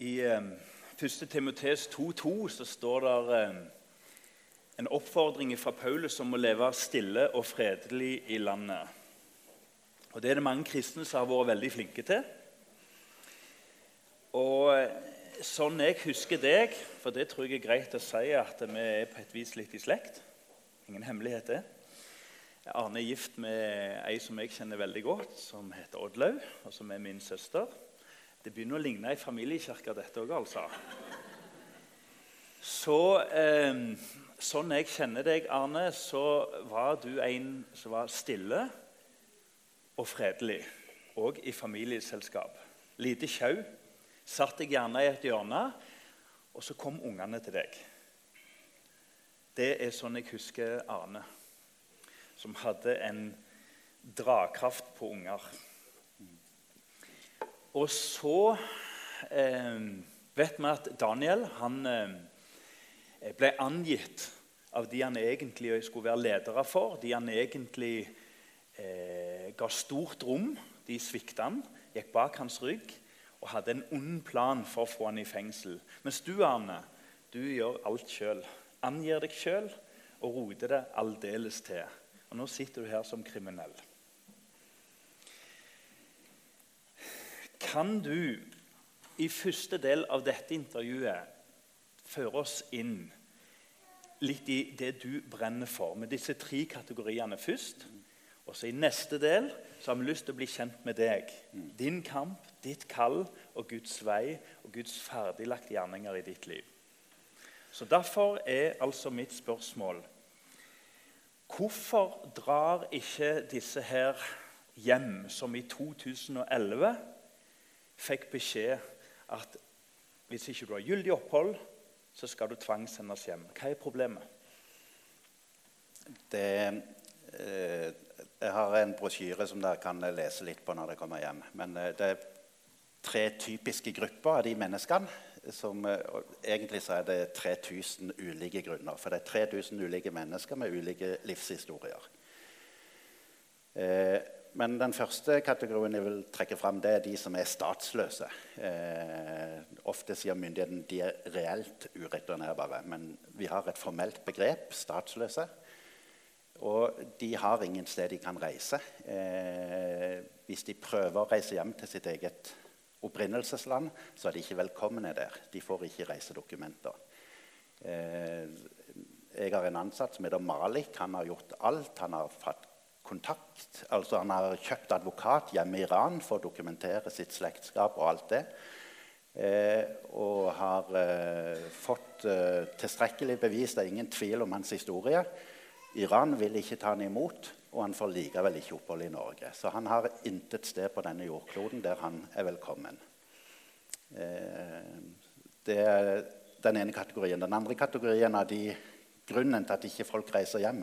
I eh, 1. Timotes 2,2 står det en oppfordring fra Paulus om å leve stille og fredelig i landet. Og Det er det mange kristne som har vært veldig flinke til. Og eh, sånn jeg husker deg, for det tror jeg er greit å si at vi er på et vis litt i slekt Ingen hemmelighet, det. Arne er gift med ei som jeg kjenner veldig godt, som heter Oddlaug, og som er min søster. Det begynner å ligne ei familiekirke, dette òg, altså. Så eh, Sånn jeg kjenner deg, Arne, så var du en som var stille og fredelig. Og i familieselskap. Lite sjau. Satt deg gjerne i et hjørne, og så kom ungene til deg. Det er sånn jeg husker Arne, som hadde en dragkraft på unger. Og så eh, vet vi at Daniel han, eh, ble angitt av de han egentlig skulle være ledere for, de han egentlig eh, ga stort rom. De svikta han, gikk bak hans rygg og hadde en ond plan for å få han i fengsel. Mens du, Arne, du gjør alt sjøl. Angir deg sjøl og roter det aldeles til. Og nå sitter du her som kriminell. Kan du i første del av dette intervjuet føre oss inn litt i det du brenner for, med disse tre kategoriene først? Og så I neste del så har vi lyst til å bli kjent med deg. Din kamp, ditt kall og Guds vei og Guds ferdiglagte gjerninger i ditt liv. Så Derfor er altså mitt spørsmål Hvorfor drar ikke disse her hjem som i 2011 fikk beskjed at hvis ikke du har gyldig opphold, så skal du tvangssendes hjem. Hva er problemet? Det, eh, jeg har en brosjyre som dere kan lese litt på når dere kommer hjem. Men eh, det er tre typiske grupper av de menneskene. Som, eh, egentlig så er det 3000 ulike grunner. For det er 3000 ulike mennesker med ulike livshistorier. Eh, men den første kategorien jeg vil trekke fram, det er de som er statsløse. Eh, ofte sier myndigheten de er reelt ureturnerbare, men vi har et formelt begrep, statsløse. Og de har ingen sted de kan reise. Eh, hvis de prøver å reise hjem til sitt eget opprinnelsesland, så er de ikke velkomne der. De får ikke reisedokumenter. Eh, jeg har en ansatt som heter Malik. Han har gjort alt. Han har fått kontakt. Altså Han har kjøpt advokat hjemme i Iran for å dokumentere sitt slektskap og alt det. Eh, og har eh, fått eh, tilstrekkelig bevis. Det er ingen tvil om hans historie. Iran vil ikke ta han imot, og han får likevel ikke opphold i Norge. Så han har intet sted på denne jordkloden der han er velkommen. Eh, det er den ene kategorien. Den andre kategorien er de grunnen til at ikke folk reiser hjem,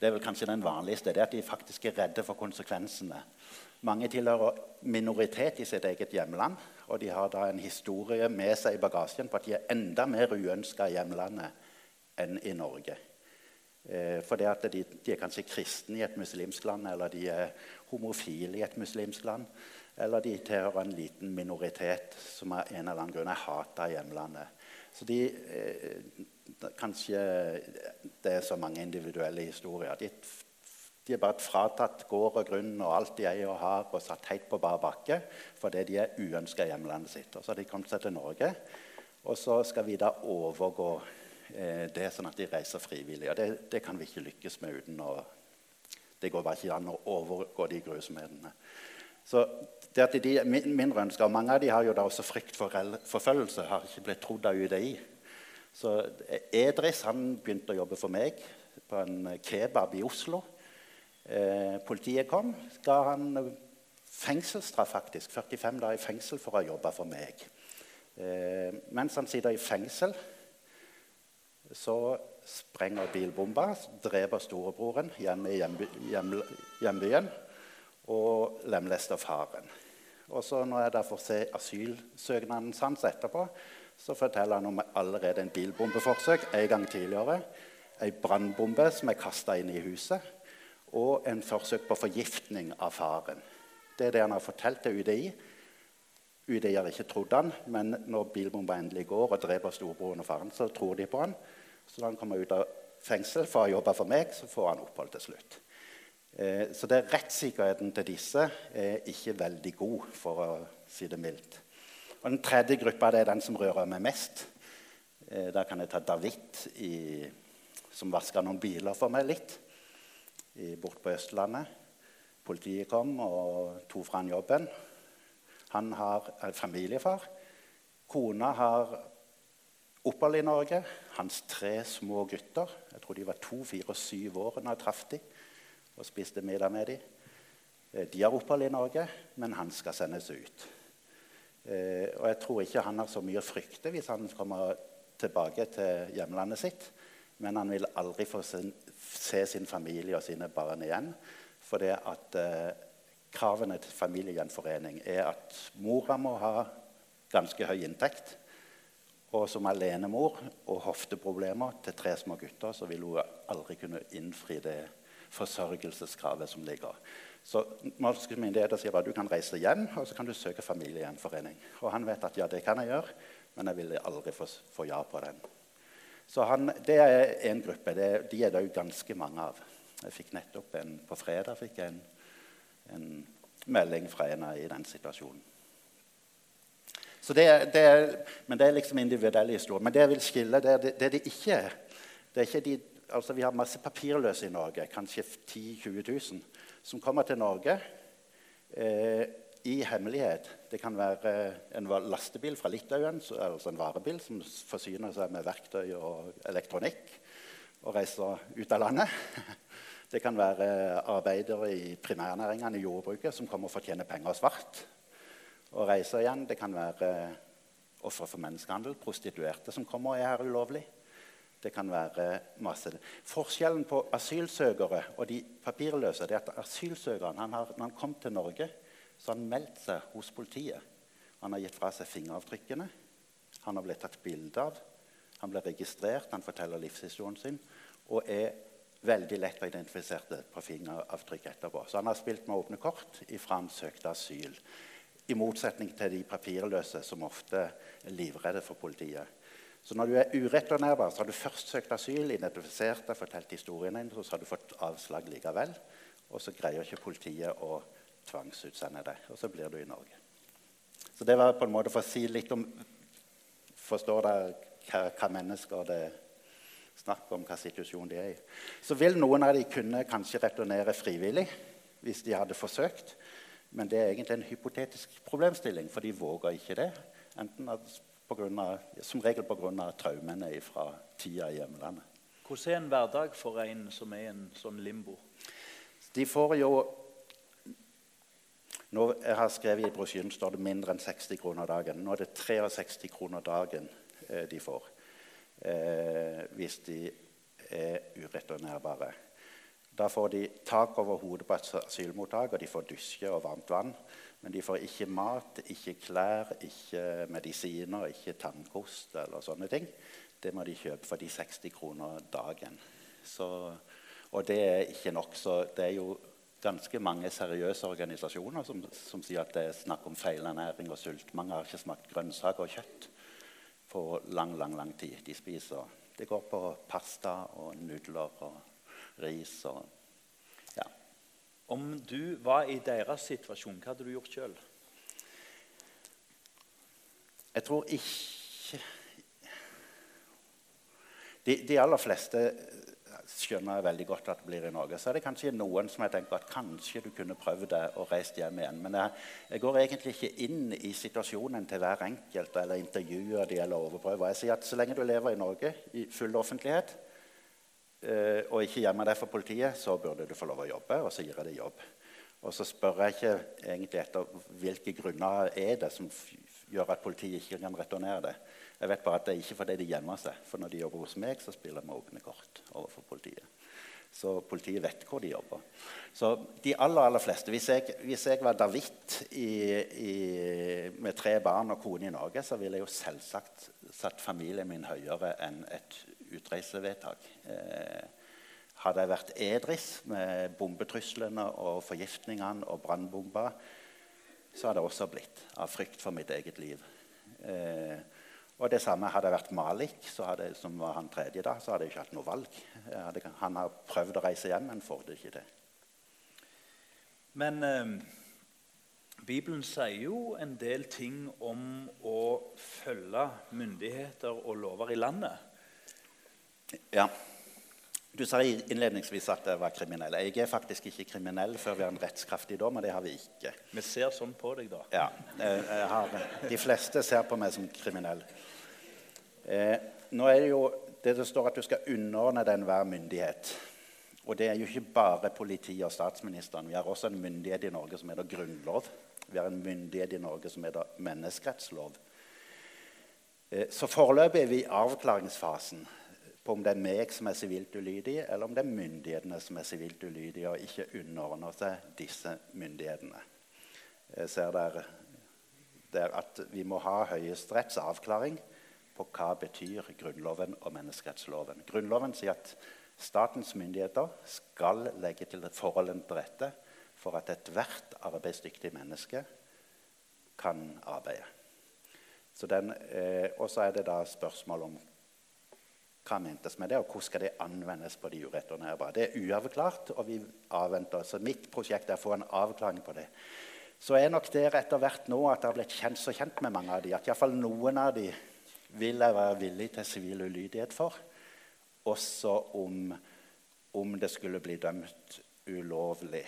det er vel kanskje den vanligste. Det er at de faktisk er redde for konsekvensene. Mange tilhører minoritet i sitt eget hjemland. Og de har da en historie med seg i bagasjen på at de er enda mer uønska i hjemlandet enn i Norge. Eh, for det at de, de, er kanskje kristne i et muslimsk land, eller de er homofile i et muslimsk land. Eller de tilhører en liten minoritet som av en eller annen grunn er hata i hjemlandet. Så de, eh, Kanskje det er så mange individuelle historier. De, de er bare fratatt gård og grunn og alt de eier og har, og satt helt på bar bakke fordi de er uønska i hjemlandet sitt. Og så har de kommet seg til Norge, og så skal vi da overgå eh, det sånn at de reiser frivillig. Og det, det, kan vi ikke lykkes med uten å Det går bare ikke an å overgå de grusomhetene. Så det at de mindre ønsker, Mange av de har jo da også frykt for forfølgelse, har ikke blitt trodd av UDI. Så Edris han begynte å jobbe for meg på en kebab i Oslo. Eh, politiet kom, ga han fengselsstraff, faktisk. 45 dager i fengsel for å ha jobba for meg. Eh, mens han sitter i fengsel, så sprenger bilbomba, dreper storebroren hjemme i hjemby, hjem, hjembyen og lemlesta faren. Og så Når jeg da får se asylsøknaden hans etterpå, så forteller han om allerede en bilbombeforsøk en gang tidligere. Ei brannbombe som er kasta inn i huset, og en forsøk på forgiftning av faren. Det er det han har fortalt til UDI. UDI har ikke trodd han, men når bilbomba endelig går og dreper storebroren og faren, så tror de på han. Så da han kommer ut av fengsel for å jobbe for meg, så får han opphold til slutt. Eh, så det, rettssikkerheten til disse er ikke veldig god, for å si det mildt. Og Den tredje gruppa det er den som rører meg mest. Eh, der kan jeg ta David, i, som vaska noen biler for meg litt i, bort på Østlandet. Politiet kom og tok fra han jobben. Han har er familiefar. Kona har opphold i Norge. Hans tre små gutter Jeg tror de var to, fire og syv år da jeg traff dem og spiste middag med dem. Eh, de har opphold i Norge, men han skal sendes ut. Eh, og jeg tror ikke han har så mye å frykte hvis han kommer tilbake til hjemlandet sitt. Men han vil aldri få se sin familie og sine barn igjen. For det at eh, kravene til familiegjenforening er at mora må ha ganske høy inntekt. Og som alenemor og hofteproblemer til tre små gutter så vil hun aldri kunne innfri det forsørgelseskravet som ligger. Så norske myndigheter sier bare du kan reise hjem og så kan du søke familiegjenforening. Og han vet at ja, det kan jeg gjøre, men jeg vil aldri få, få ja på den. Så han, Det er en gruppe. Det, de er det jo ganske mange av. Jeg fikk nettopp en, På fredag fikk jeg en, en melding fra en i den situasjonen. Så det, det er, men det er liksom individuelle historier. Men det jeg vil skille, det er det, det, de ikke er. Det er ikke de, altså Vi har masse papirløse i Norge, kanskje 10 000-20 000, som kommer til Norge eh, i hemmelighet. Det kan være en lastebil fra Litauen, altså en varebil, som forsyner seg med verktøy og elektronikk og reiser ut av landet. Det kan være arbeidere i primærnæringene i jordbruket som kommer for å tjene penger svart og reiser igjen. Det kan være ofre for menneskehandel, prostituerte som kommer og er her ulovlig. Det kan være masse. Forskjellen på asylsøkere og de papirløse er at asylsøkeren han har, når han kom til Norge, så har han meldt seg hos politiet. Han har gitt fra seg fingeravtrykkene. Han har blitt tatt bilde av. Han ble registrert, han forteller livshistorien sin og er veldig lett å identifisere på fingeravtrykk etterpå. Så han har spilt med åpne kort ifra han søkte asyl. I motsetning til de papirløse, som ofte er livredde for politiet. Så når du er ureturnerbar, så har du først søkt asyl, identifisert deg, fortalt historien din, så har du fått avslag likevel. Og så greier ikke politiet å tvangsutsende deg, og så blir du i Norge. Så det var på en måte for å si litt om Forstår dere hva, hva mennesker det er snakk om, hva situasjon de er i? Så vil noen av de kunne kanskje returnere frivillig hvis de hadde forsøkt. Men det er egentlig en hypotetisk problemstilling, for de våger ikke det. Enten grunn av, som regel pga. traumene fra tida i hjemlandet. Hvordan er en hverdag for en som er i en sånn limbo? De får jo nå jeg har skrevet i brosjyren står det mindre enn 60 kroner dagen. Nå er det 63 kroner dagen eh, de får eh, hvis de er ureturnerbare. Da får de tak over hodet på et asylmottak, og de får dusje og varmt vann. Men de får ikke mat, ikke klær, ikke medisiner, ikke tannkost eller sånne ting. Det må de kjøpe for de 60 kroner dagen. Så, og det er ikke nok. Så det er jo ganske mange seriøse organisasjoner som, som, sier at det er snakk om feilernæring og sult. Mange har ikke smakt grønnsaker og kjøtt på lang, lang, lang tid. De spiser Det går på pasta og nudler og ris og ja. Om du var i deres situasjon, hva hadde du gjort sjøl? Jeg tror ikke de, de aller fleste skjønner jeg veldig godt at det blir i Norge. Så er det kanskje noen som jeg tenker at kanskje du kunne prøvd det og reist hjem igjen. Men jeg, jeg, går egentlig ikke inn i situasjonen til hver enkelt eller intervjuer de eller overprøver. Jeg sier at så lenge du lever i Norge i full offentlighet eh, og ikke gjemmer deg for politiet, så burde du få lov å jobbe, og så gir jeg deg jobb. Og så spør jeg ikke egentlig etter hvilke grunner er det som gjør at politiet ikke kan returnere det. Jeg vet bare at det er ikke fordi de gjemmer seg. For når de jobber hos meg, så spiller vi åpne kort overfor politiet. Så politiet vet hvor de jobber. Så de aller aller fleste Hvis jeg, hvis jeg var David i, i, med tre barn og kone i Norge, så ville jeg jo selvsagt satt familien min høyere enn et utreisevedtak. Eh, hadde jeg vært edris med bombetruslene og forgiftningene og brannbomba, så hadde jeg også blitt av frykt for mitt eget liv. Eh, og det samme hadde jeg vært Malik, hadde, som var han tredje da, så hadde jeg ikke hatt noe valg. Hadde, han har prøvd å reise hjem, men får det ikke til. Men eh, Bibelen sier jo en del ting om å følge myndigheter og lover i landet. Ja. Du sa innledningsvis at jeg var kriminell. Jeg er faktisk ikke kriminell før vi har en rettskraftig dom. og det har Vi ikke. Vi ser sånn på deg, da. Ja. Har, de fleste ser på meg som kriminell. Eh, nå er Det jo, det, det står at du skal underordne deg enhver myndighet. Og det er jo ikke bare politiet og statsministeren. Vi har også en myndighet i Norge som heter grunnlov. Vi har en myndighet i Norge som heter menneskerettslov. Eh, så foreløpig er vi i avklaringsfasen på om det er meg som er sivilt ulydig, eller om det er myndighetene som er sivilt ulydige og ikke underordner seg disse myndighetene. Jeg ser der, der at vi må ha Høyesteretts avklaring på hva betyr Grunnloven og menneskerettsloven. Grunnloven sier at statens myndigheter skal legge til forholdene til rette for at ethvert arbeidsdyktig menneske kan arbeide. Eh, og så er det da spørsmål om hva mentes med det, og hvordan skal det anvendes på de ureturnerbare. Det er uavklart, og vi avventer. Så mitt prosjekt er å få en avklaring på det. Så er nok dere etter hvert nå at det har blitt kjent, så kjent med mange av de, at iallfall noen av de vil jeg være villig til sivil ulydighet for. Også om, om det skulle bli dømt ulovlig.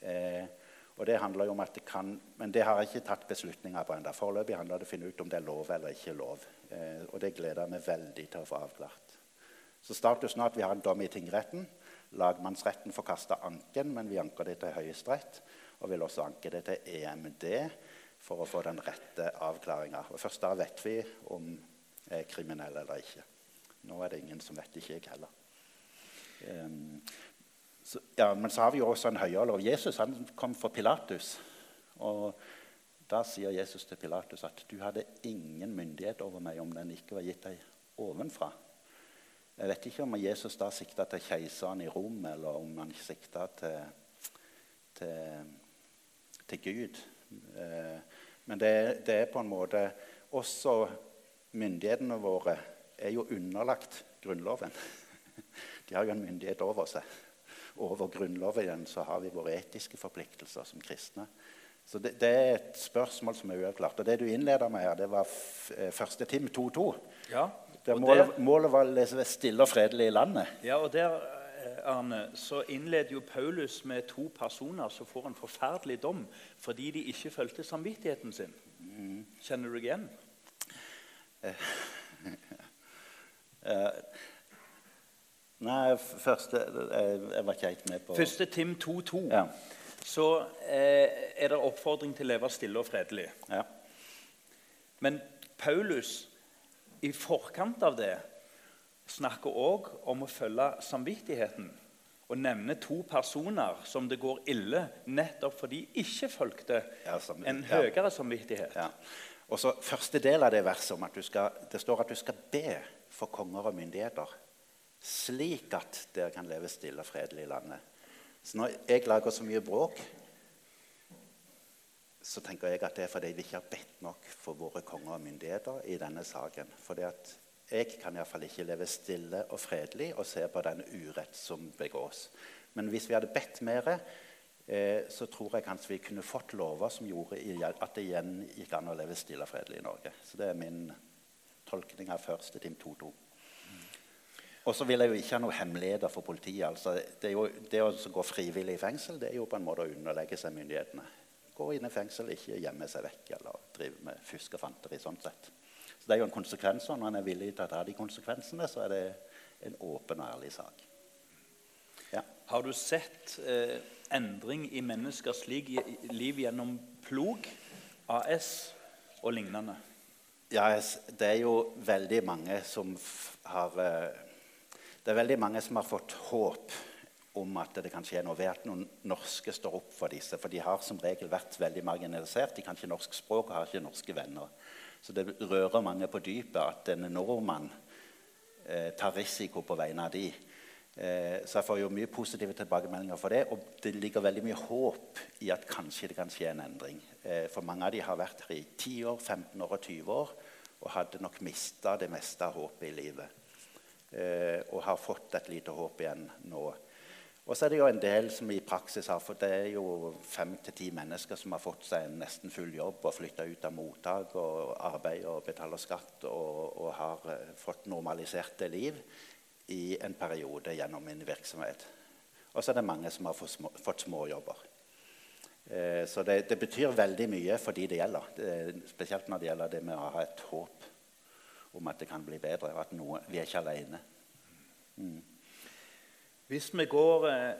Eh, og det handler jo om at det kan, Men det har jeg ikke tatt beslutninger på ennå. Foreløpig handler det om å finne ut om det er lov eller ikke lov. Eh, og det gleder jeg meg veldig til å få avklart. Så statusen er at vi har en dom i tingretten. Lagmannsretten forkasta anken, men vi anker det til Høyesterett. Og vil også anke det til EMD for å få den rette avklaringa. Først da vet vi om jeg er kriminell eller ikke. Nå er det ingen som vet, ikke jeg heller. Um, så, ja, men så har vi jo også en høyere lov. Jesus han kom for Pilatus. og Da sier Jesus til Pilatus at du hadde ingen myndighet over meg om den ikke var gitt deg ovenfra. Jeg vet ikke om Jesus da sikta til keiseren i Rom, eller om han sikta til, til, til, Gud. Eh, men det, det, er på en måte Også myndighetene våre er jo underlagt Grunnloven. De har jo en myndighet over seg. Over Grunnloven så har vi våre etiske forpliktelser som kristne. Så det, det, er et spørsmål som er uavklart. Og det du innleda med her, det var eh, første Tim 2.2. Ja, målet, målet, var å leve stille og fredelig i landet. Ja, og der eh, Arne, så innleder jo Paulus med to personer som får en forferdelig dom fordi de ikke fulgte samvittigheten sin. Mm. Kjenner du igjen? Uh, nei, første jeg, var ikke helt med på Første Tim 2.2. Ja så eh, er det oppfordring til å leve stille og fredelig. Ja. Men Paulus i forkant av det snakker òg om å følge samvittigheten. Og nevner to personer som det går ille nettopp fordi de ikke fulgte ja, en høyere samvittighet. Ja. Og så Første del av det verset om at skal, det står at du skal be for konger og myndigheter, slik at dere kan leve stille og fredelig i landet. Så når jeg lager så mye bråk, så tenker jeg at det er fordi vi ikke har bedt nok for våre konger og myndigheter i denne saken. Fordi at jeg kan iallfall ikke leve stille og fredelig og se på den urett som begås. Men hvis vi hadde bedt mer, eh, så tror jeg kanskje vi kunne fått lover som gjorde at det igjen gikk an å leve stille og fredelig i Norge. Så det er min tolkning av første Tim 2.2. Og så vil jeg jo ikke ha noe hemmeligheter for politiet. Altså, det, jo, det, å gå frivillig i fengsel det er jo på en måte å underlegge seg myndighetene. Gå inn i fengsel, ikke gjemme seg vekk eller drive med fusk og fanteri. sånn sett. Så Det er jo en konsekvens, og når en er villig til å ta de konsekvensene, så er det en åpen og ærlig sak. Ja. Har du sett eh, endring i menneskers liv gjennom plog, AS og lignende? Ja, det er jo veldig mange som har eh, det er veldig mange som har fått håp om at det kan skje noe ved at noen norske står opp for disse. For de har som regel vært veldig marginalisert. De kan ikke norsk språk og har ikke norske venner. Så det rører mange på dypet at en nordmann eh, tar risiko på vegne av de. Eh, så jeg får jo mye positive tilbakemeldinger for det. Og det ligger veldig mye håp i at kanskje det kan skje en endring. Eh, for mange av de har vært her i 10 år, 15 år og 20 år og hadde nok mista det meste av håpet i livet. Eh, og har fått et lite håp igjen nå. Og så er det jo en del som i praksis har fått Det er jo fem til ti mennesker som har fått seg en nesten full jobb og flytta ut av mottak og arbeid og betaler skatt og, og har fått normaliserte liv i en periode gjennom min virksomhet. Og så er det mange som har fått, små, fått småjobber. Eh, så det, det, betyr veldig mye for de det gjelder. Det, spesielt når det gjelder det med å ha et håp om at det kan bli bedre, og at noe, vi er ikke alene. Mm. Hvis vi går eh,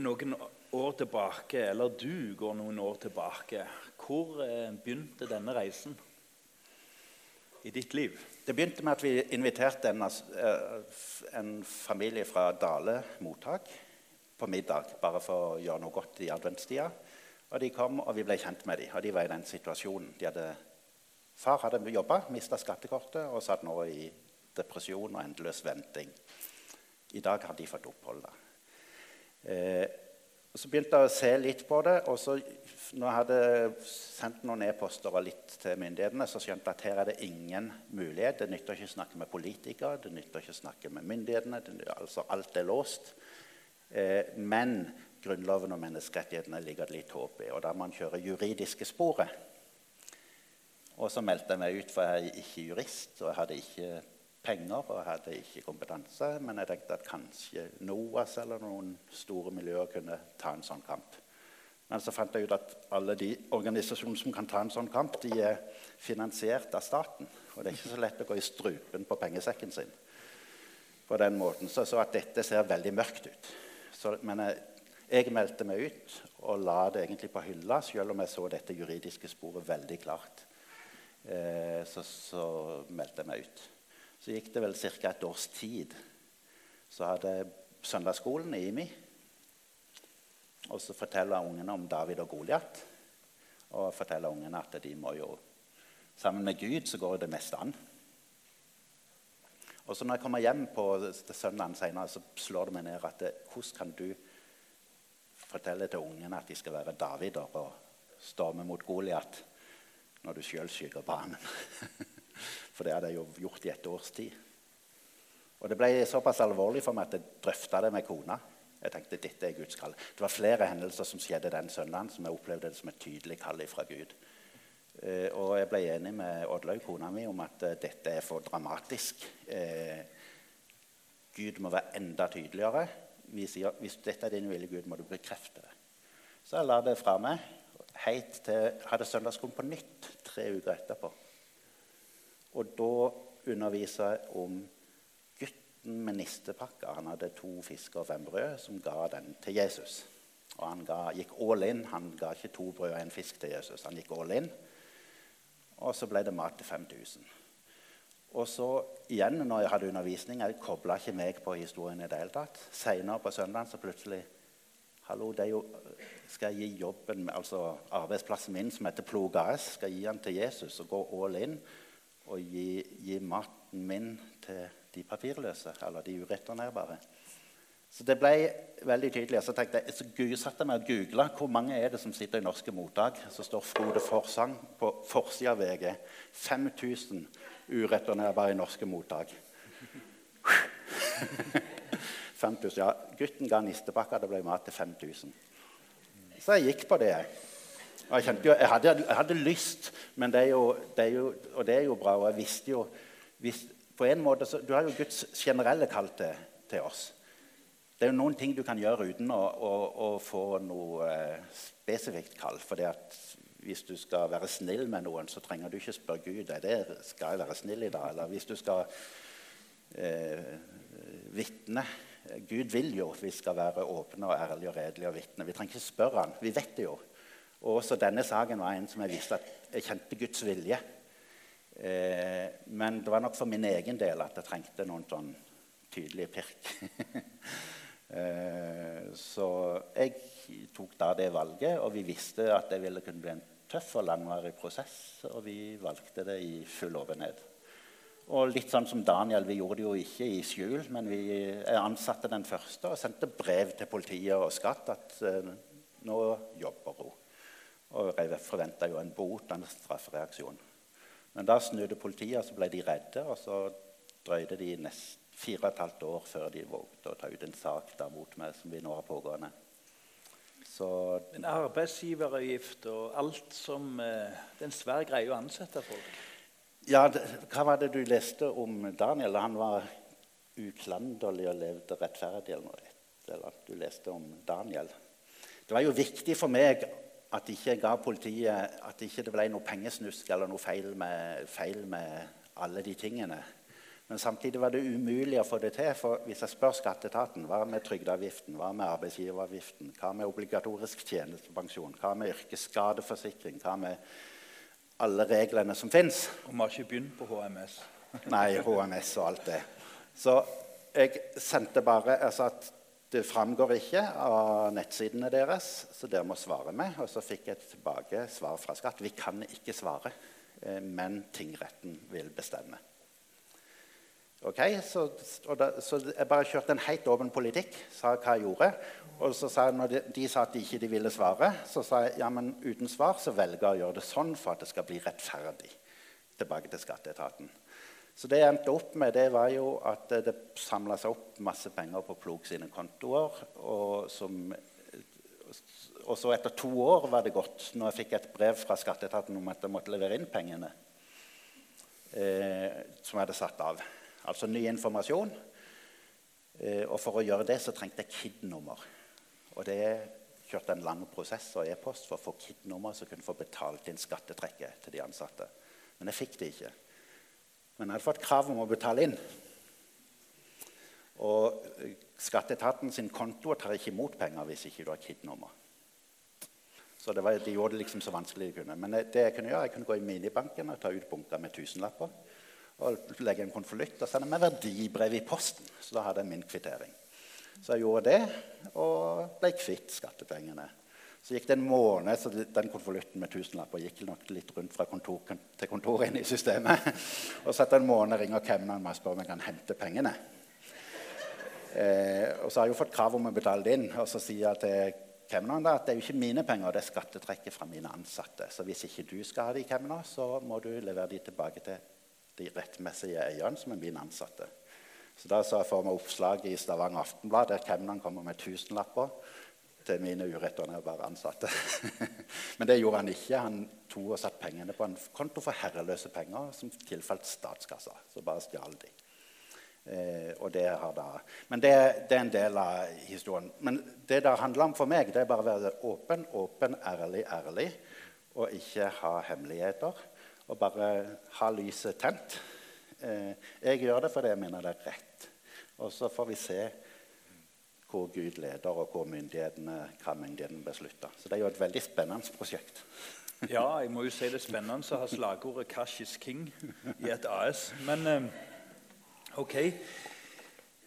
noen år tilbake, eller du går noen år tilbake, hvor eh, begynte denne reisen i ditt liv? Det begynte med at vi inviterte en, eh, en familie fra Dale mottak på middag bare for å gjøre noe godt i adventstida. Og De kom, og vi ble kjent med dem. Og de var i den situasjonen. De hadde, far hadde jobba, mista skattekortet og satt nå i depresjon og endeløs venting. I dag har de fått opphold. Eh, så begynte jeg å se litt på det. og så, Når jeg hadde sendt noen e-poster og litt til myndighetene, så skjønte jeg at her er det ingen mulighet. Det nytter ikke å snakke med politikere, det nytter ikke å snakke med myndighetene. Det, altså Alt er låst. Eh, men Grunnloven og menneskerettighetene ligger det litt håp i. Og da må man kjøre juridiske sporet. Og så meldte jeg meg ut, for jeg er ikke jurist, og jeg hadde ikke penger og hadde ikke kompetanse. Men jeg tenkte at kanskje NOAS eller noen store miljøer kunne ta en sånn kamp. Men så fant jeg ut at alle de organisasjonene som kan ta en sånn kamp, de er finansiert av staten. Og det er ikke så lett å gå i strupen på pengesekken sin på den måten. Så, så at dette ser veldig mørkt ut. Så, men jeg, jeg, meldte meg ut og la det egentlig på hylla, selv om jeg så dette juridiske sporet veldig klart. Eh, så, så meldte jeg meg ut. Så gikk det vel ca. et års tid. Så hadde søndagsskolen i IMI. Og så forteller ungene om David og Goliat. Og forteller ungene at de må jo Sammen med Gud så går det meste an. Og så når jeg kommer hjem på søndagen senere, så slår det meg ned at hvordan kan du fortelle til ungene at de skal være Davider og storme mot Goliat når du sjøl skyter banen? For det hadde jeg jo gjort i et års tid. Og Det ble såpass alvorlig for meg at jeg drøfta det med kona. Jeg tenkte dette er Guds kall. Det var flere hendelser som skjedde den søndagen som jeg opplevde det som et tydelig kall fra Gud. Eh, og jeg ble enig med Oddlaug, kona mi, om at eh, dette er for dramatisk. Eh, Gud må være enda tydeligere. Vi sier hvis dette er din vilje, Gud, må du bekrefte det. Så jeg la det fra meg. Helt til, hadde søndagsskolen på nytt tre uker etterpå. Og da underviste jeg om gutten med nistepakka. Han hadde to fisker og fem brød, som ga den til Jesus. Og han ga, gikk all in. Han ga ikke to brød og en fisk til Jesus. Han gikk all in. Og så ble det mat til 5000. Og så igjen, når jeg hadde undervisning, jeg kobla ikke meg på historien i det hele tatt. Seinere på søndagen så plutselig Hallo, det er jo, skal jeg gi jobben, altså arbeidsplassen min, som heter Plog AS, skal jeg gi den til Jesus og gå all in? Å gi, gi, maten min til de papirløse, eller de ureturnerbare. Så det ble veldig tydelig. Så tenkte jeg, så satte meg og googla hvor mange er det som sitter i norske mottak. Så står Frode Forsang på forsida av VG. 5000 ureturnerbare i norske mottak. 5000, ja, Gutten ga nistepakka, det ble mat til 5000. Så jeg gikk på det. jeg. Og jeg, jo, jeg, hadde, jeg hadde, lyst, men det er, jo, det er jo, og det er jo bra. Og jeg visste jo hvis, på en måte, så, Du har jo Guds generelle kall til, til, oss. Det er jo noen ting du kan gjøre uten å, å, å få noe eh, spesifikt kall. For hvis du skal være snill med noen, så trenger du ikke spørre Gud er det, skal jeg være snill i dag. Eller hvis du skal eh, vitne Gud vil jo vi skal være åpne og ærlige og redelige og vitne. Vi trenger ikke spørre han. Vi vet det jo. Og også denne saken var en som jeg visste at jeg kjente Guds vilje. Eh, men det var nok for min egen del at jeg trengte noen sånn tydelige pirk. eh, så jeg tok da det valget, og vi visste at det ville kunne bli en tøff og langvarig prosess. Og vi valgte det i full åpenhet. Og litt sånn som Daniel, vi gjorde det jo ikke i skjul, men vi ansatte den første og sendte brev til politiet og skatt at eh, nå jobber hun. Og forventa jo en bot, en straffereaksjon. Men da snudde politiet, og så ble de redde. Og så drøyde de nest fire og et halvt år før de vågde å ta ut en sak der mot meg som vi nå har pågående. Så en arbeidsgiveravgift og alt som eh, Det er en svær greie å ansette folk. Ja, det, Hva var det du leste om Daniel? Han var uklanderlig og levde rettferdig, eller noe. Eller du leste om Daniel. Det var jo viktig for meg at ikke ga politiet at ikke det ble noe pengesnusk eller noe feil med, feil med alle de tingene. Men samtidig var det umulig å få det til. For hvis jeg spør skatteetaten hva med trygdeavgiften, hva med arbeidsgiveravgiften, hva med obligatorisk tjenestepensjon, hva med yrkesskadeforsikring, hva med alle reglene som fins Og vi har ikke begynt på HMS. Nei, HMS og alt det. Så jeg sendte bare sa at det framgår ikke av nettsidene deres, så dere må svare med. Og så fikk jeg tilbake svar fra skatt. Vi kan ikke svare, eh, men tingretten vil bestemme. Ok, Så, da, så jeg bare kjørte en helt åpen politikk, sa hva jeg gjorde. Og så sa jeg, når de, de sa at de ikke ville svare, så sa jeg ja, men uten svar så velger jeg å gjøre det sånn for at det skal bli rettferdig. Tilbake til skatteetaten. Så det jeg endte opp med, det var jo at det samla seg opp masse penger på Plog sine kontoer. Og, som, og, så etter to år var det gått, når jeg fikk et brev fra skatteetaten om at jeg måtte levere inn pengene eh, som jeg hadde satt av. Altså ny informasjon. Eh, og for å gjøre det så trengte jeg KID-nummer. Og det kjørte en lang prosess og e-post for å få KID-nummer som kunne få betalt inn skattetrekket til de ansatte. Men jeg fikk det ikke. Men jeg hadde fått krav om å betale inn. Og skatteetaten sin konto tar ikke imot penger hvis ikke du har KID-nummer. Så var, De gjorde det liksom så vanskelig de kunne. Men det jeg kunne gjøre, jeg kunne gå i minibanken og ta ut bunker med tusenlapper. Og legge en konvolutt og sende med verdibrev i posten. Så da hadde jeg min kvittering. Så jeg gjorde det, og ble kvitt skattepengene. Så gikk det en måned, så den konvolutten med tusenlapper gikk nok litt rundt fra kontor til kontor inn i systemet. Og så etter en måned ringer kemneren meg og spør om jeg kan hente pengene. Eh, og så har jeg jo fått krav om å betale det inn, og så sier jeg til kemneren at det er jo ikke mine penger, det er skattetrekket fra mine ansatte. Så hvis ikke du skal ha de kemnerne, så må du levere de tilbake til de rettmessige eierne, som er mine ansatte. Så da så jeg for meg oppslag i Stavanger Aftenblad der kemneren kommer med tusenlapper til mine ureturnerbare ansatte. Men det gjorde han ikke. Han tok og satte pengene på en konto for herreløse penger som tilfalt statskassa. Så bare stjal de. Eh, og det har da, men det, det, er en del av historien. Men det det handler om for meg, det er bare å være åpen, åpen, ærlig, ærlig. Og ikke ha hemmeligheter. Og bare ha lyset tent. Eh, jeg gjør det fordi jeg mener det er rett. Og så får vi se hvor Gud leder, og hvor myndighetene, hva myndighetene beslutter. Så det er jo et veldig spennende prosjekt. ja, jeg må jo si det er spennende å ha slagordet 'Cash is king' i et AS. Men eh, OK.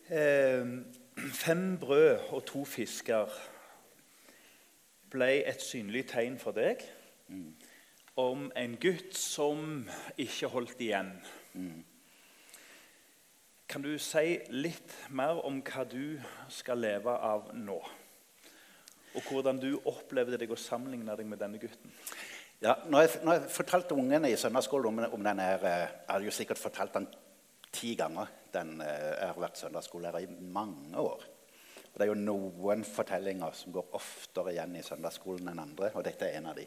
Eh, fem brød og to fisker ble et synlig tegn for deg mm. om en gutt som ikke holdt igjen. Mm. Kan du si litt mer om hva du skal leve av nå? Og hvordan du opplevde deg å sammenligne deg med denne gutten? Ja, når jeg, når jeg fortalte ungene i søndagsskolen om, om denne her, eh, Jeg hadde jo sikkert fortalt den ti ganger. Den, eh, jeg har vært søndagsskolelærer i mange år. Og det er jo noen fortellinger som går oftere igjen i søndagsskolen enn andre. Og dette er en av de.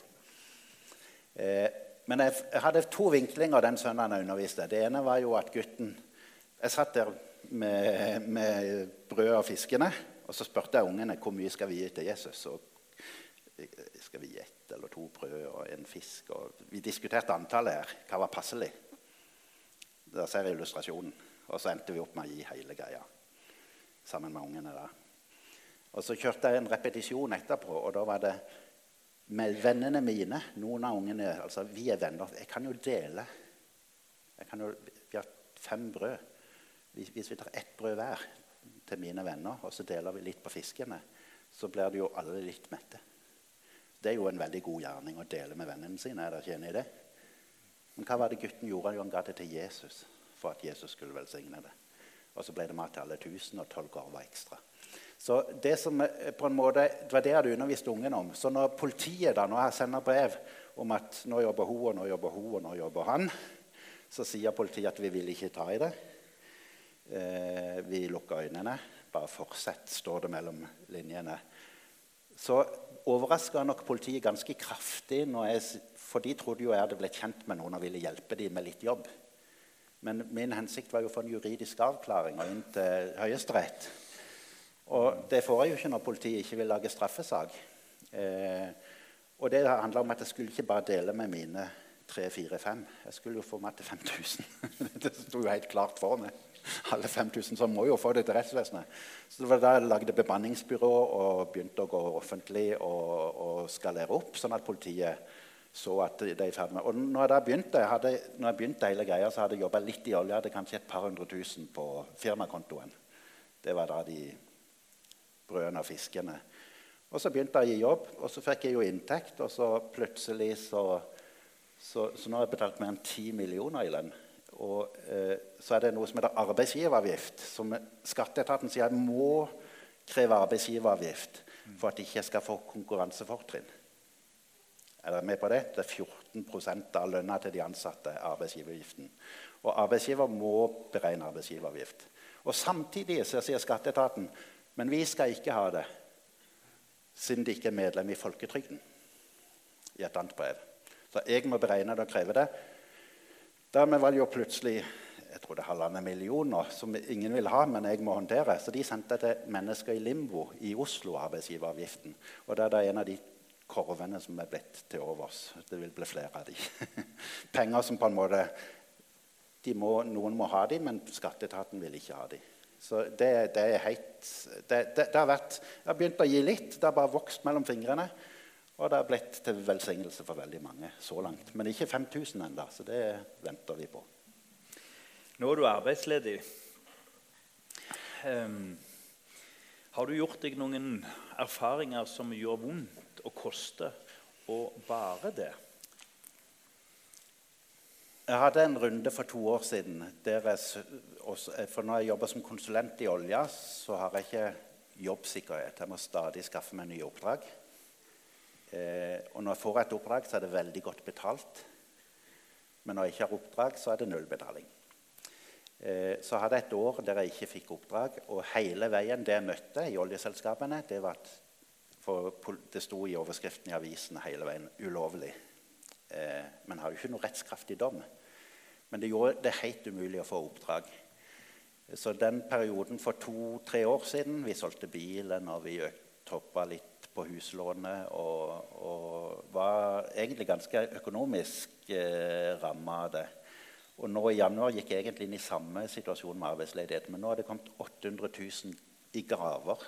Eh, men jeg, jeg, hadde to vinklinger den søndagen jeg underviste. Det ene var jo at gutten jeg satt der med, med brød og fiskene, og så spurte jeg ungene hvor mye skal vi gi til Jesus. Og skal vi gi ett eller to brød og en fisk? Og vi diskuterte antallet her. Hva var passelig? Der ser jeg illustrasjonen. Og så endte vi opp med å gi hele greia sammen med ungene. da. Og Så kjørte jeg en repetisjon etterpå, og da var det med vennene mine Noen av ungene altså Vi er venner. Jeg kan jo dele. Kan jo, vi har fem brød. Hvis vi tar ett brød hver til mine venner, og så deler vi litt på fiskene, så blir det jo alle litt mette. Det er jo en veldig god gjerning å dele med vennene sine. er dere ikke enig i det? Men hva var det gutten gjorde? Han ga det til Jesus. for at Jesus skulle velsigne det. Og så ble det mat til alle tusen og tolv korver ekstra. Så det som på en måte, det var det jeg hadde undervist ungen om. Så når politiet da, når jeg sender brev om at nå jobber hun, og nå jobber hun, og nå jobber han, så sier politiet at vi vil ikke ta i det. Eh, vi lukker øynene. Bare fortsett, står det mellom linjene. Så overraska nok politiet ganske kraftig, jeg, for de trodde jo jeg hadde blitt kjent med noen og ville hjelpe dem med litt jobb. Men min hensikt var jo å få en juridisk avklaring og inn til Høyesterett. Og det får jeg jo ikke når politiet ikke vil lage straffesak. Eh, og det handla om at jeg skulle ikke bare dele med mine tre, fire, fem. Jeg skulle jo få meg til 5000. det sto jo helt klart for meg. Alle 5000 som må jo få det til rettsvesenet. Så det var da jeg lagde bemanningsbyrå og begynte å gå offentlig og, og skalere opp, sånn at politiet så at det er i ferd med Og når jeg begynte, hadde, når jeg begynte hele greia, så hadde jeg jobba litt i olje. Hadde kanskje et par hundre tusen på firmakontoen. Det var da de brødene og fiskene. Og så begynte jeg å gi jobb, og så fikk jeg jo inntekt. Og så plutselig så, så, så nå har jeg betalt mer enn ti millioner i lønn. Og eh, så er det noe som heter arbeidsgiveravgift. Som skatteetaten sier må kreve arbeidsgiveravgift for at de ikke skal få konkurransefortrinn. Er dere med på det? Det er 14% av lønna til de ansatte. arbeidsgiveravgiften. Og arbeidsgiver må beregne arbeidsgiveravgift. Og Samtidig så sier skatteetaten men vi skal ikke ha det siden de ikke er medlem i folketrygden. I et annet brev. Så jeg må beregne det og kreve det. Dermed var det jo plutselig jeg tror det halvannen millioner som ingen vil ha, men jeg må håndtere. Så de sendte til mennesker i limbo i Oslo arbeidsgiveravgiften. Og det er en av de korvene som er blitt til overs. Det vil bli flere av de. Penger som på en måte må, Noen må ha de, men skatteetaten vil ikke ha de. Så det, det er helt det, det, det, har vært, Jeg har begynt å gi litt. Det har bare vokst mellom fingrene. Og det har blitt til velsignelse for veldig mange så langt. Men ikke 5000 ennå, så det venter vi på. Nå er du arbeidsledig. Um, har du gjort deg noen erfaringer som gjør vondt? og koste og bare det? Jeg hadde en runde for to år siden. Jeg, for Når jeg jobber som konsulent i olja, så har jeg ikke jobbsikkerhet. Jeg må stadig skaffe meg nye oppdrag. Eh, og når jeg får et oppdrag, så er det veldig godt betalt. Men når jeg ikke har oppdrag, så er det nullbetaling. Eh, så hadde jeg et år der jeg ikke fikk oppdrag. Og hele veien det jeg møtte i oljeselskapene, det var at for det sto i overskriften i avisen hele veien 'ulovlig'. Eh, men har jo ikke noe rettskraftig dom. Men det gjorde det helt umulig å få oppdrag. Så den perioden for to-tre år siden Vi solgte bilen, og vi toppa litt på huslånet. Og, og var egentlig ganske økonomisk eh, ramma av det. Og nå i januar gikk jeg egentlig inn i samme situasjon med arbeidsledighet. Men nå har det kommet 800 000 i graver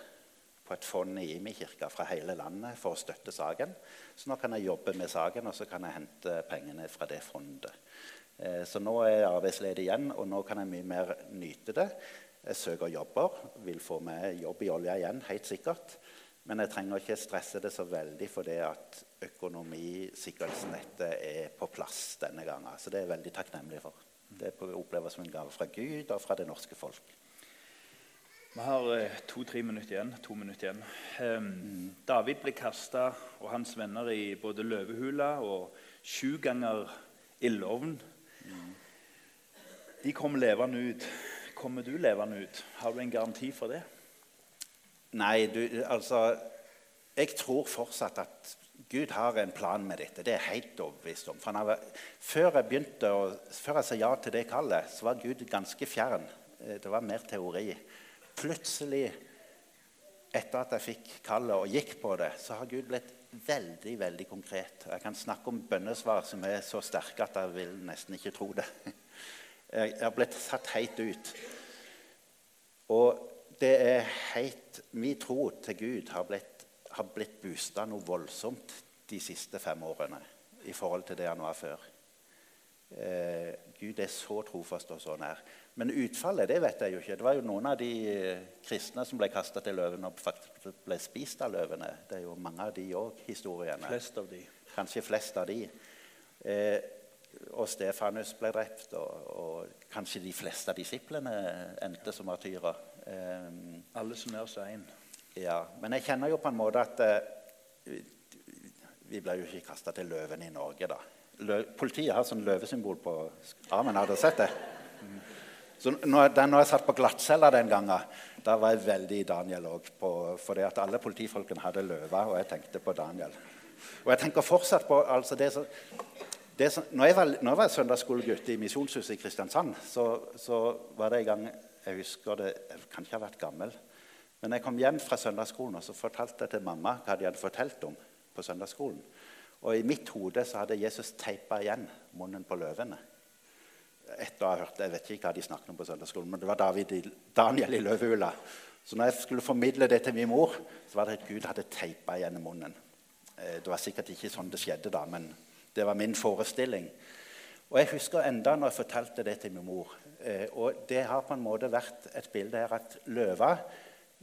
på et fond i Imi-kirka fra hele landet for å støtte saken. Så nå kan jeg jobbe med saken og så kan jeg hente pengene fra det fondet. Eh, så nå er jeg arbeidsledig igjen, og nå kan jeg mye mer nyte det. Jeg søker jobber, vil få meg jobb i olja igjen, helt sikkert. Men jeg trenger ikke stresse det så veldig for det at økonomisikkerhetsnettet er på plass denne gangen. Så det er jeg veldig takknemlig for. Det oppleves som en gave fra Gud og fra det norske folk. Vi har eh, to-tre minutter igjen. To minutter igjen. Um, David ble kasta og hans venner i både løvehula og sju ganger ildovn. Mm. De kom levende ut. Kommer du levende ut? Har du en garanti for det? Nei, du, altså Jeg tror fortsatt at Gud har en plan med dette. Det er jeg helt overbevist om. Var, før jeg å, før jeg sa ja til det kallet, så var Gud ganske fjern. Eh, det var mer teori plutselig, etter at jeg fikk kallet og gikk på det, så har Gud blitt veldig veldig konkret. Jeg kan snakke om bønnesvar som er så sterke at jeg vil nesten ikke tro det. Jeg har blitt satt helt ut. Og det er helt Min tro til Gud har blitt, har blitt boosta noe voldsomt de siste fem årene i forhold til det han var før. Eh, Gud er så trofast og så nær. Men utfallet det vet jeg jo ikke. Det var jo noen av de eh, kristne som ble kasta til løvene og faktisk ble spist av løvene. Det er jo mange av de òg, historiene. Flest av de. Kanskje flest av de. Eh, og Stefanus ble drept, og, og, kanskje de fleste av disiplene endte som martyrer. Um, Alle som er så én. Ja, men jeg kjenner jo på en måte at eh, Vi ble jo ikke kasta til løven i Norge, da. Lø politiet har sånn løvesymbol på armen. Har dere sett det? Så når, den, når jeg satt på glattcella den gangen, da var jeg veldig Daniel òg. Fordi at alle politifolkene hadde løver, og jeg tenkte på Daniel. Og jeg tenker fortsatt på altså det som når, jeg var, når jeg var søndagsskolegutt i Misjonshuset i Kristiansand, så, så, var det en gang Jeg husker det, jeg kan ikke ha vært gammel. Men jeg kom hjem fra søndagsskolen og så fortalte jeg til mamma hva de hadde fortalt om på søndagsskolen. Og i mitt hode så hadde Jesus teipa igjen munnen på løvene. Etter å ha hørt, Jeg vet ikke hva de snakket om på søndagsskolen, men det var David, Daniel i løvehula. Så når jeg skulle formidle det til min mor, så var det at Gud hadde teipa igjen munnen. Eh, det var sikkert ikke sånn det skjedde, da, men det var min forestilling. Og Jeg husker enda når jeg fortalte det til min mor. Eh, og Det har på en måte vært et bilde her at løva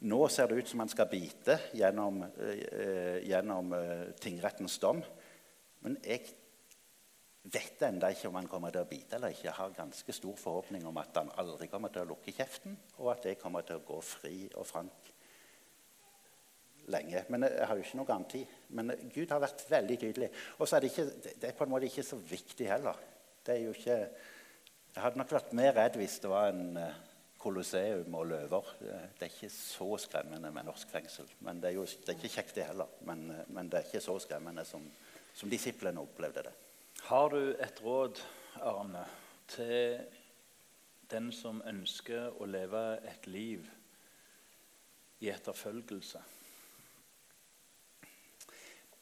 Nå ser det ut som han skal bite gjennom, eh, gjennom eh, tingrettens dom. Men jeg vet ennå ikke om han kommer til å bite eller ikke. Jeg har ganske stor forhåpning om at han aldri kommer til å lukke kjeften, og at jeg kommer til å gå fri og frank lenge. Men jeg har jo ikke noe garanti. Men Gud har vært veldig tydelig. Og så er det, ikke, det er på en måte ikke så viktig heller. Det er jo ikke, jeg hadde nok vært mer redd hvis det var en eh, kolosseum og løver. Det er ikke så skremmende med norsk fengsel. Men Det er jo det er ikke kjekt, det heller. Men, eh, men, det er ikke så skremmende som, som disiplene opplevde det. Har du et råd, Arne, til den som ønsker å leve et liv i etterfølgelse?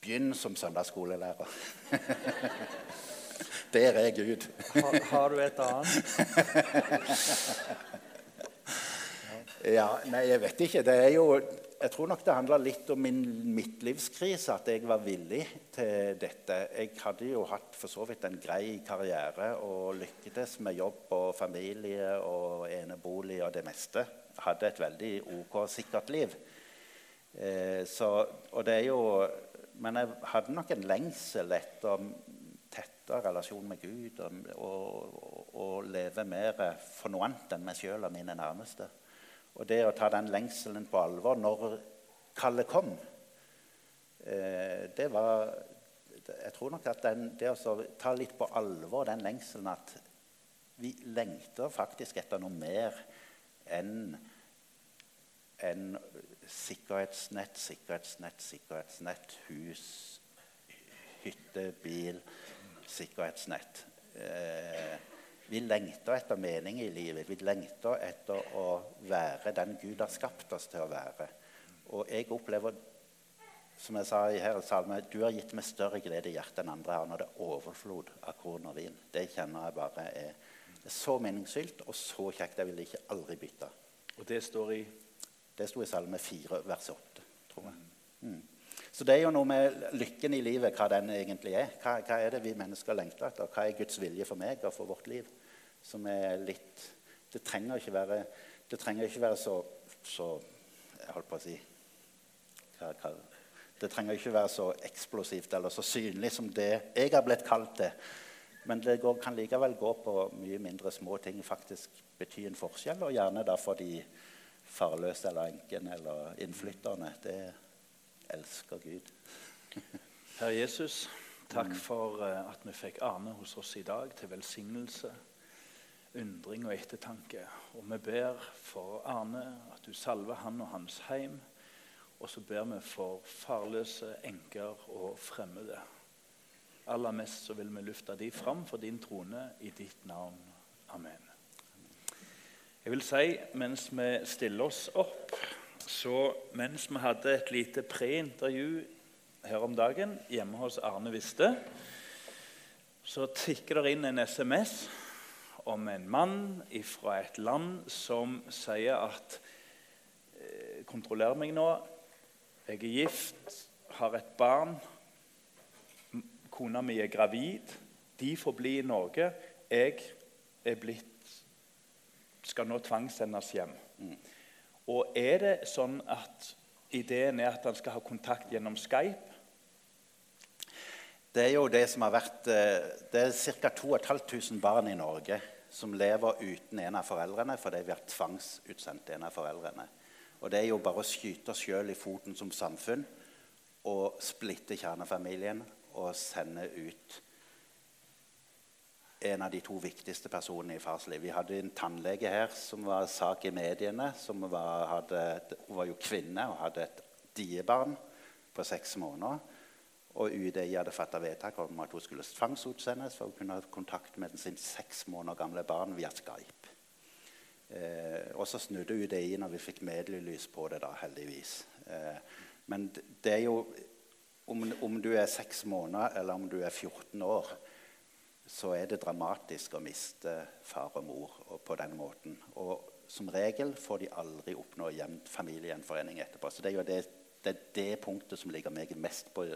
Begynn som søndagsskolelærer. Der er Gud. Har, har du et annet? ja, nei, jeg vet ikke. Det er jo Jeg tror nok det handler litt om min midtlivskrise, at jeg var villig til dette. Jeg hadde jo hatt for så vidt en grei karriere og lyktes med jobb og familie og enebolig og det meste. Hadde et veldig OK, sikkert liv. Eh, så, og det er jo men jeg hadde nok en lengsel etter tettere relasjon med Gud og, og, og leve mer for noe annet enn meg sjøl og mine nærmeste. Og det å ta den lengselen på alvor når kallet kom, eh, det var Jeg tror nok at den, det å ta litt på alvor den lengselen at vi lengter faktisk etter noe mer enn en sikkerhetsnett, sikkerhetsnett, sikkerhetsnett, hus, hytte, bil, sikkerhetsnett. Eh, vi lengter etter mening i livet. Vi lengter etter å være den Gud har skapt oss til å være. Og jeg opplever, som jeg sa i her salme, du har gitt meg større glede i hjertet enn andre har når det er overflod av korn og vin. Det kjenner jeg bare er, er så meningsfylt og så kjekt. Jeg vil ikke aldri bytte. Og det står i det sto i Salme 4, vers 8. tror jeg. Mm. Så det er jo noe med lykken i livet, hva den egentlig er. Hva, hva, er det vi mennesker lengter etter? Hva er Guds vilje for meg og for vårt liv? Som er litt Det trenger ikke være, det trenger ikke være så, så Jeg holdt på å si hva, hva, Det trenger ikke være så eksplosivt eller så synlig som det jeg har blitt kalt til. Men det går, kan likevel gå på mye mindre små ting, faktisk bety en forskjell, og gjerne da for de farløse eller enken eller innflytterne. Det elsker Gud. Herre Jesus, takk for eh, at vi fikk Arne hos oss i dag til velsignelse, undring og ettertanke. Og vi ber for Arne at du salver han og hans heim. Og så ber vi for farløse, enker og fremmede. Aller mest så vil vi løfte de fram for din trone i ditt navn. Amen. Jeg vil si, mens vi stiller oss opp så Mens vi hadde et lite preintervju her om dagen hjemme hos Arne Viste, så tikker det inn en SMS om en mann fra et land som sier at eh, Kontroller meg nå. Jeg er gift, har et barn. Kona mi er gravid. De får bli i Norge. Jeg er blitt skal nå tvangssendes hjem. Mm. Og er det sånn at ideen er at han skal ha kontakt gjennom Skype? Det er jo det som har vært eh, Det er ca. 2500 barn i Norge som lever uten en av foreldrene fordi vi har tvangsutsendt en av foreldrene. Og Det er jo bare å skyte oss sjøl i foten som samfunn og splitte kjernefamilien og sende ut en av de to viktigste personene i fars liv. Vi hadde en tannlege her som var sak i mediene. som var, hadde, Hun var jo kvinne og hadde et diebarn på seks måneder. Og UDI hadde fatta vedtak om at hun skulle tvangsutsendes for å kunne ha kontakt med sin seks måneder gamle barn via Skype. Eh, og så snudde UDI når vi fikk medielys på det, da, heldigvis. Eh, men det er jo om, om, du er seks måneder eller om du er 14 år, så er det dramatisk å miste far og mor og på den måten. Og som regel får de aldri oppnå jevnt familiegjenforening etterpå. Så det er jo det, det, er det punktet som ligger meg mest på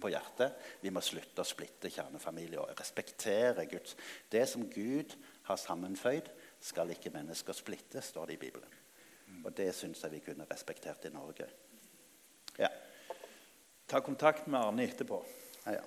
på hjertet. Vi må slutte å splitte kjernefamilie og respektere Guds Det som Gud har sammenføyd, skal ikke mennesker splitte, står det i Bibelen. Og det syns jeg vi kunne respektert i Norge. Ja. Ta kontakt med Arne etterpå. Ja, ja.